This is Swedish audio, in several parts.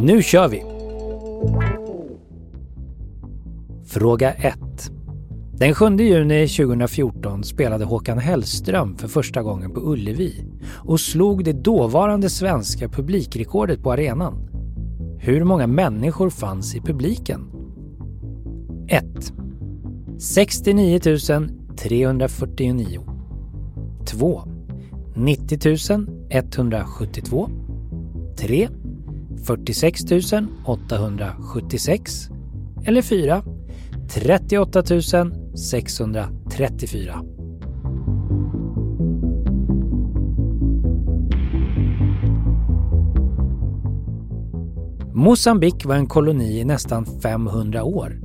Nu kör vi! Fråga 1. Den 7 juni 2014 spelade Håkan Hellström för första gången på Ullevi och slog det dåvarande svenska publikrekordet på arenan. Hur många människor fanns i publiken? 1. 69 349 2. 90 172 3. 46 876 eller 4. 38 634. Mosambik var en koloni i nästan 500 år.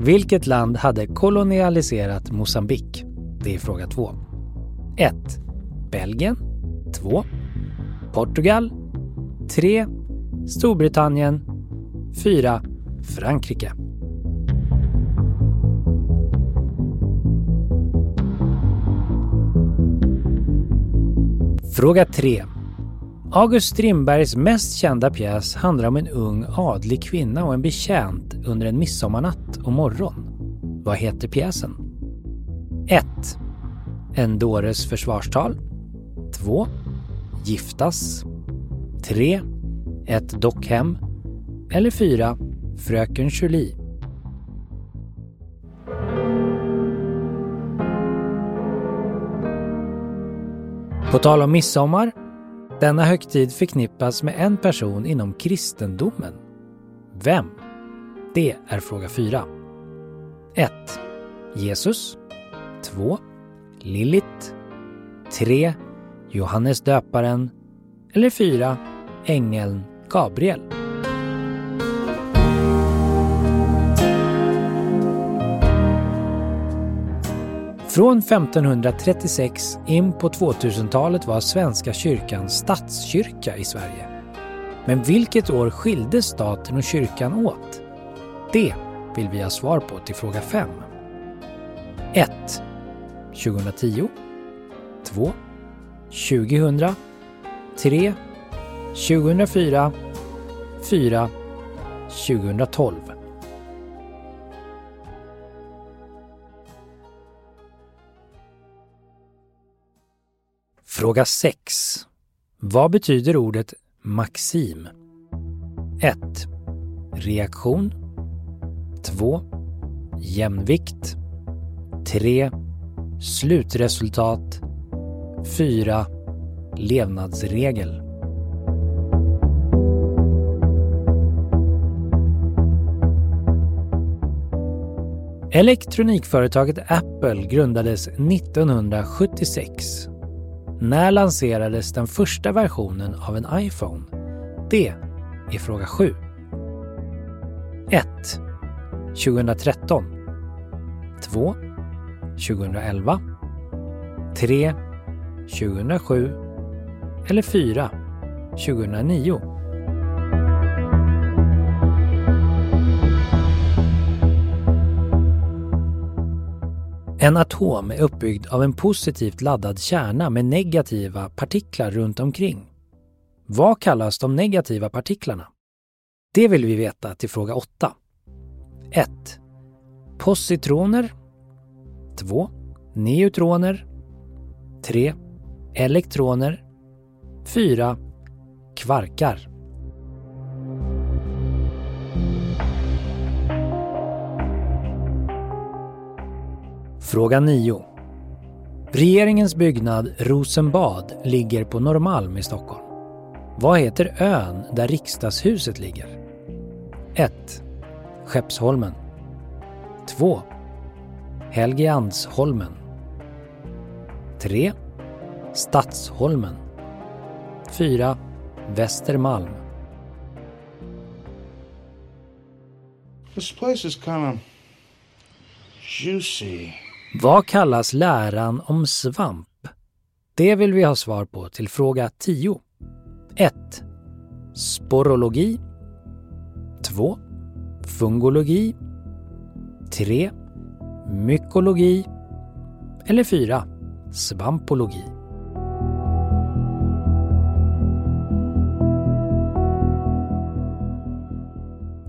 Vilket land hade kolonialiserat Mosambik? Det är fråga 2. 1. Belgien 2. Portugal 3. Storbritannien 4. Frankrike. Fråga 3. August Strindbergs mest kända pjäs handlar om en ung adlig kvinna och en betjänt under en midsommarnatt och morgon. Vad heter pjäsen? 1. En dåres försvarstal 2. Giftas 3. Ett dockhem eller 4. Fröken Julie På tal om midsommar. Denna högtid förknippas med en person inom kristendomen. Vem? Det är fråga 4. 1. Jesus 2. Lilith 3. Johannes döparen eller 4. Ängeln Gabriel. Från 1536 in på 2000-talet var Svenska kyrkan statskyrka i Sverige. Men vilket år skildes staten och kyrkan åt? Det vill vi ha svar på till fråga 5. 1. 2010 2. 2000 3. 2004 4. 2012 Fråga 6. Vad betyder ordet maxim? 1. Reaktion 2. Jämvikt 3. Slutresultat 4. Levnadsregel Elektronikföretaget Apple grundades 1976 när lanserades den första versionen av en iPhone? Det är fråga 7. 1. 2013 2. 2011 3. 2007 eller 4. 2009 En atom är uppbyggd av en positivt laddad kärna med negativa partiklar runt omkring. Vad kallas de negativa partiklarna? Det vill vi veta till fråga 8. 1. Positroner 2. Neutroner 3. Elektroner 4. Kvarkar Fråga 9. Regeringens byggnad Rosenbad ligger på Norrmalm i Stockholm. Vad heter ön där riksdagshuset ligger? 1. Skeppsholmen 2. Helgeandsholmen 3. Stadsholmen 4. Västermalm This place is kind of juicy. Vad kallas läran om svamp? Det vill vi ha svar på till fråga 10. 1. Sporologi 2. Fungologi 3. Mykologi eller 4. Svampologi.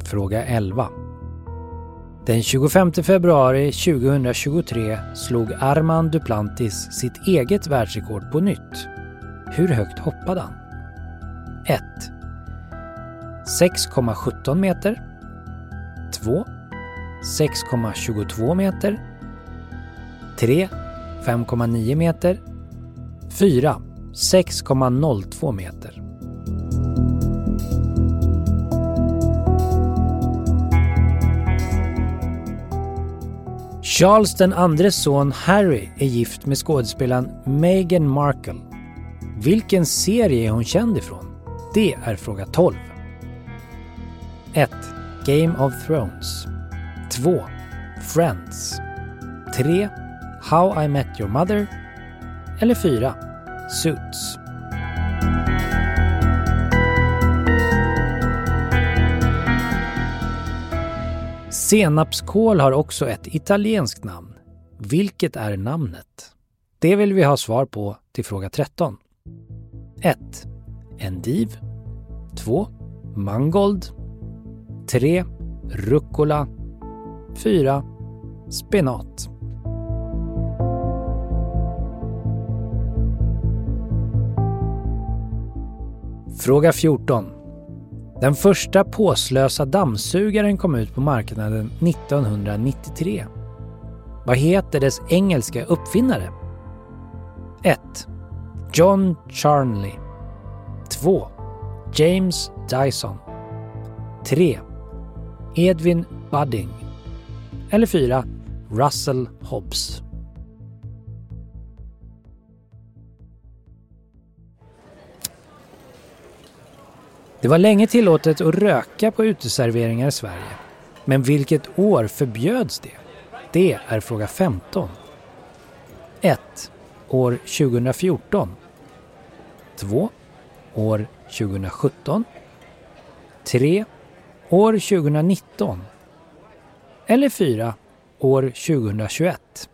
Fråga 11. Den 25 februari 2023 slog Armand Duplantis sitt eget världsrekord på nytt. Hur högt hoppade han? 1. 6,17 meter 2. 6,22 meter 3. 5,9 meter 4. 6,02 meter Charles den andres son Harry är gift med skådespelaren Meghan Markle. Vilken serie är hon känd ifrån? Det är fråga 12. 1. Game of Thrones 2. Friends 3. How I Met Your Mother eller 4. Suits. Senapskål har också ett italienskt namn. Vilket är namnet? Det vill vi ha svar på till fråga 13. 1. Endiv 2. Mangold 3. Rucola 4. Spenat Fråga 14. Den första påslösa dammsugaren kom ut på marknaden 1993. Vad heter dess engelska uppfinnare? 1. John Charnley 2. James Dyson 3. Edwin Budding eller 4. Russell Hobbs. Det var länge tillåtet att röka på uteserveringar i Sverige. Men vilket år förbjöds det? Det är fråga 15. 1. År 2014. 2. År 2017. 3. År 2019. Eller 4. År 2021.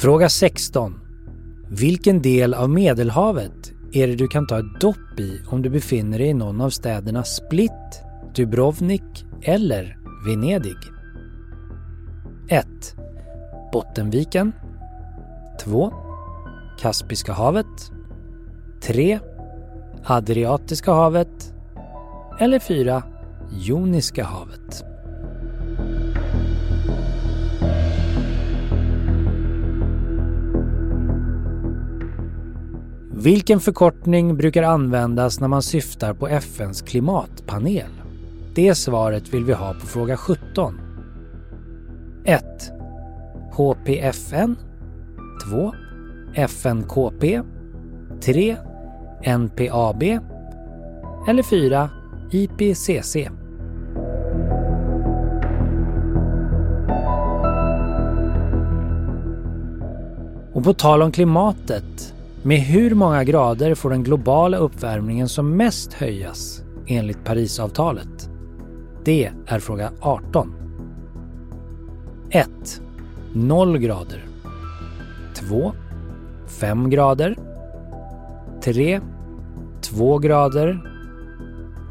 Fråga 16. Vilken del av Medelhavet är det du kan ta ett dopp i om du befinner dig i någon av städerna Split, Dubrovnik eller Venedig? 1. Bottenviken 2. Kaspiska havet 3. Adriatiska havet eller 4. Joniska havet. Vilken förkortning brukar användas när man syftar på FNs klimatpanel? Det svaret vill vi ha på fråga 17. 1. HPFN 2. FNKP 3. NPAB eller 4. IPCC. Och på tal om klimatet med hur många grader får den globala uppvärmningen som mest höjas enligt Parisavtalet? Det är fråga 18. 1. 0 grader. 2. 5 grader. 3. 2 grader.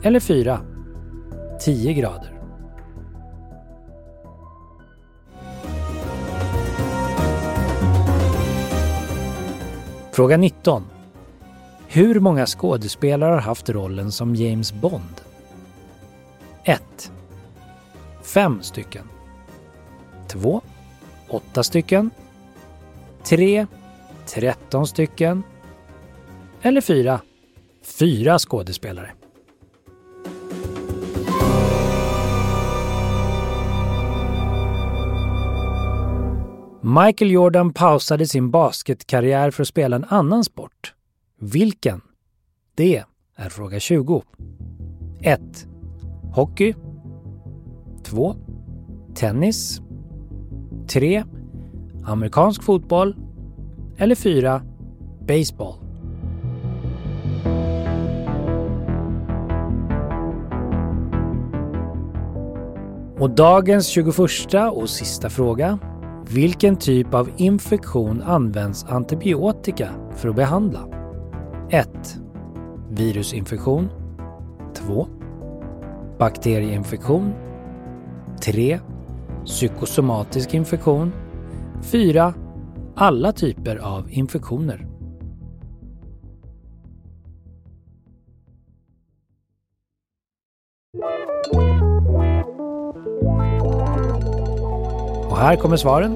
Eller 4. 10 grader. Fråga 19. Hur många skådespelare har haft rollen som James Bond? 1. 5 stycken. 2. 8 stycken. 3. 13 stycken. Eller 4. 4 skådespelare. Michael Jordan pausade sin basketkarriär för att spela en annan sport. Vilken? Det är fråga 20. 1. Hockey. 2. Tennis. 3. Amerikansk fotboll. Eller 4. Baseball. Och dagens 21 och sista fråga. Vilken typ av infektion används antibiotika för att behandla? 1. Virusinfektion 2. Bakterieinfektion 3. Psykosomatisk infektion 4. Alla typer av infektioner. Och här kommer svaren.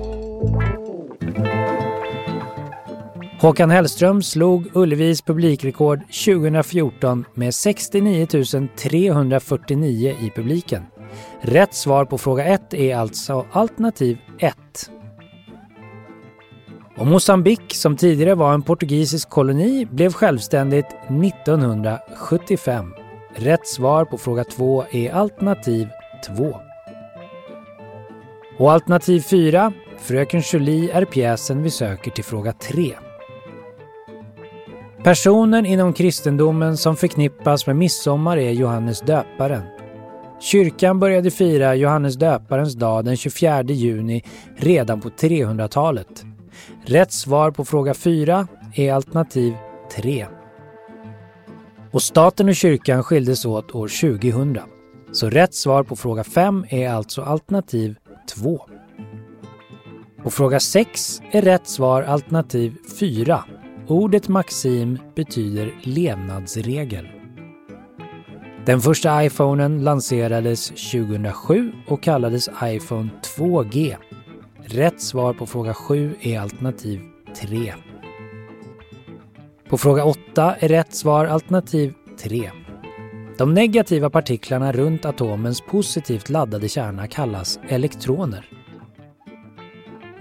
Håkan Hellström slog Ullevis publikrekord 2014 med 69 349 i publiken. Rätt svar på fråga 1 är alltså alternativ 1. Och Mosambik, som tidigare var en portugisisk koloni, blev självständigt 1975. Rätt svar på fråga 2 är alternativ 2. Och alternativ 4, Fröken Julie är pjäsen vi söker till fråga 3. Personen inom kristendomen som förknippas med midsommar är Johannes döparen. Kyrkan började fira Johannes döparens dag den 24 juni redan på 300-talet. Rätt svar på fråga 4 är alternativ 3. Och staten och kyrkan skildes åt år 2000. Så rätt svar på fråga 5 är alltså alternativ 2. På fråga 6 är rätt svar alternativ 4. Ordet maxim betyder levnadsregel. Den första iPhonen lanserades 2007 och kallades iPhone 2G. Rätt svar på fråga 7 är alternativ 3. På fråga 8 är rätt svar alternativ 3. De negativa partiklarna runt atomens positivt laddade kärna kallas elektroner.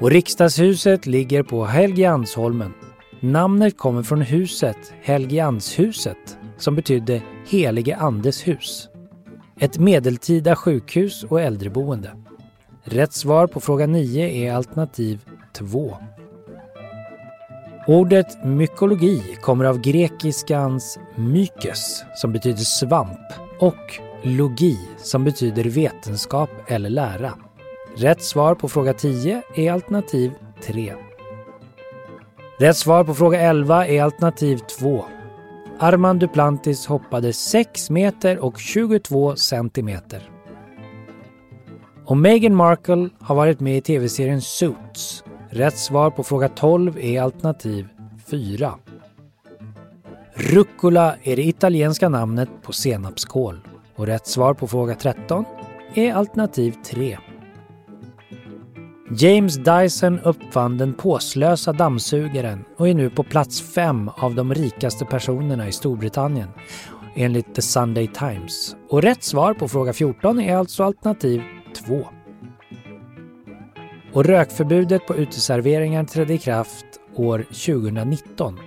Och riksdagshuset ligger på Helgeandsholmen. Namnet kommer från huset Helgeandshuset som betydde Helige Andes hus. Ett medeltida sjukhus och äldreboende. Rätt svar på fråga 9 är alternativ 2. Ordet mykologi kommer av grekiskans mykes som betyder svamp och logi som betyder vetenskap eller lära. Rätt svar på fråga 10 är alternativ 3. Rätt svar på fråga 11 är alternativ 2. Armand Duplantis hoppade 6 meter och 22 centimeter. Och Meghan Markle har varit med i tv-serien Suits. Rätt svar på fråga 12 är alternativ 4. Rucola är det italienska namnet på senapskål. Och rätt svar på fråga 13 är alternativ 3. James Dyson uppfann den påslösa dammsugaren och är nu på plats fem av de rikaste personerna i Storbritannien enligt The Sunday Times. Och rätt svar på fråga 14 är alltså alternativ 2. Och rökförbudet på uteserveringar trädde i kraft år 2019.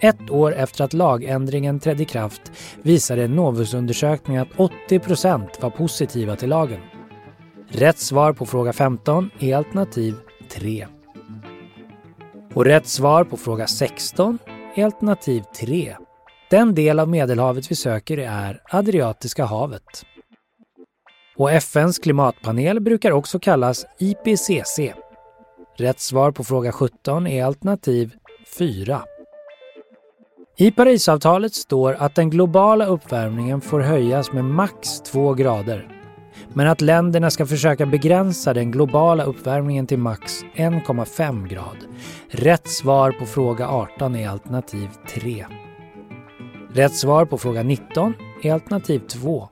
Ett år efter att lagändringen trädde i kraft visade en Novusundersökning att 80 procent var positiva till lagen. Rätt svar på fråga 15 är alternativ 3. Och rätt svar på fråga 16 är alternativ 3. Den del av Medelhavet vi söker är Adriatiska havet. Och FNs klimatpanel brukar också kallas IPCC. Rätt svar på fråga 17 är alternativ 4. I Parisavtalet står att den globala uppvärmningen får höjas med max 2 grader men att länderna ska försöka begränsa den globala uppvärmningen till max 1,5 grad. Rätt svar på fråga 18 är alternativ 3. Rätt svar på fråga 19 är alternativ 2.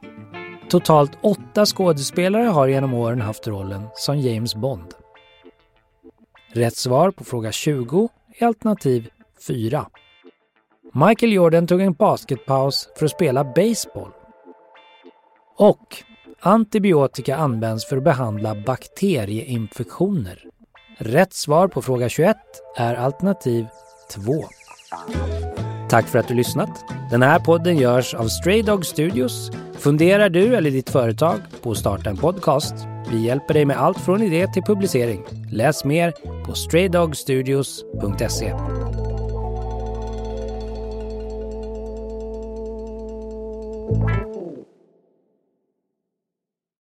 Totalt åtta skådespelare har genom åren haft rollen som James Bond. Rätt svar på fråga 20 är alternativ 4. Michael Jordan tog en basketpaus för att spela baseball. Och Antibiotika används för att behandla bakterieinfektioner. Rätt svar på fråga 21 är alternativ 2. Tack för att du lyssnat. Den här podden görs av Stray Dog Studios. Funderar du eller ditt företag på att starta en podcast? Vi hjälper dig med allt från idé till publicering. Läs mer på straydogstudios.se.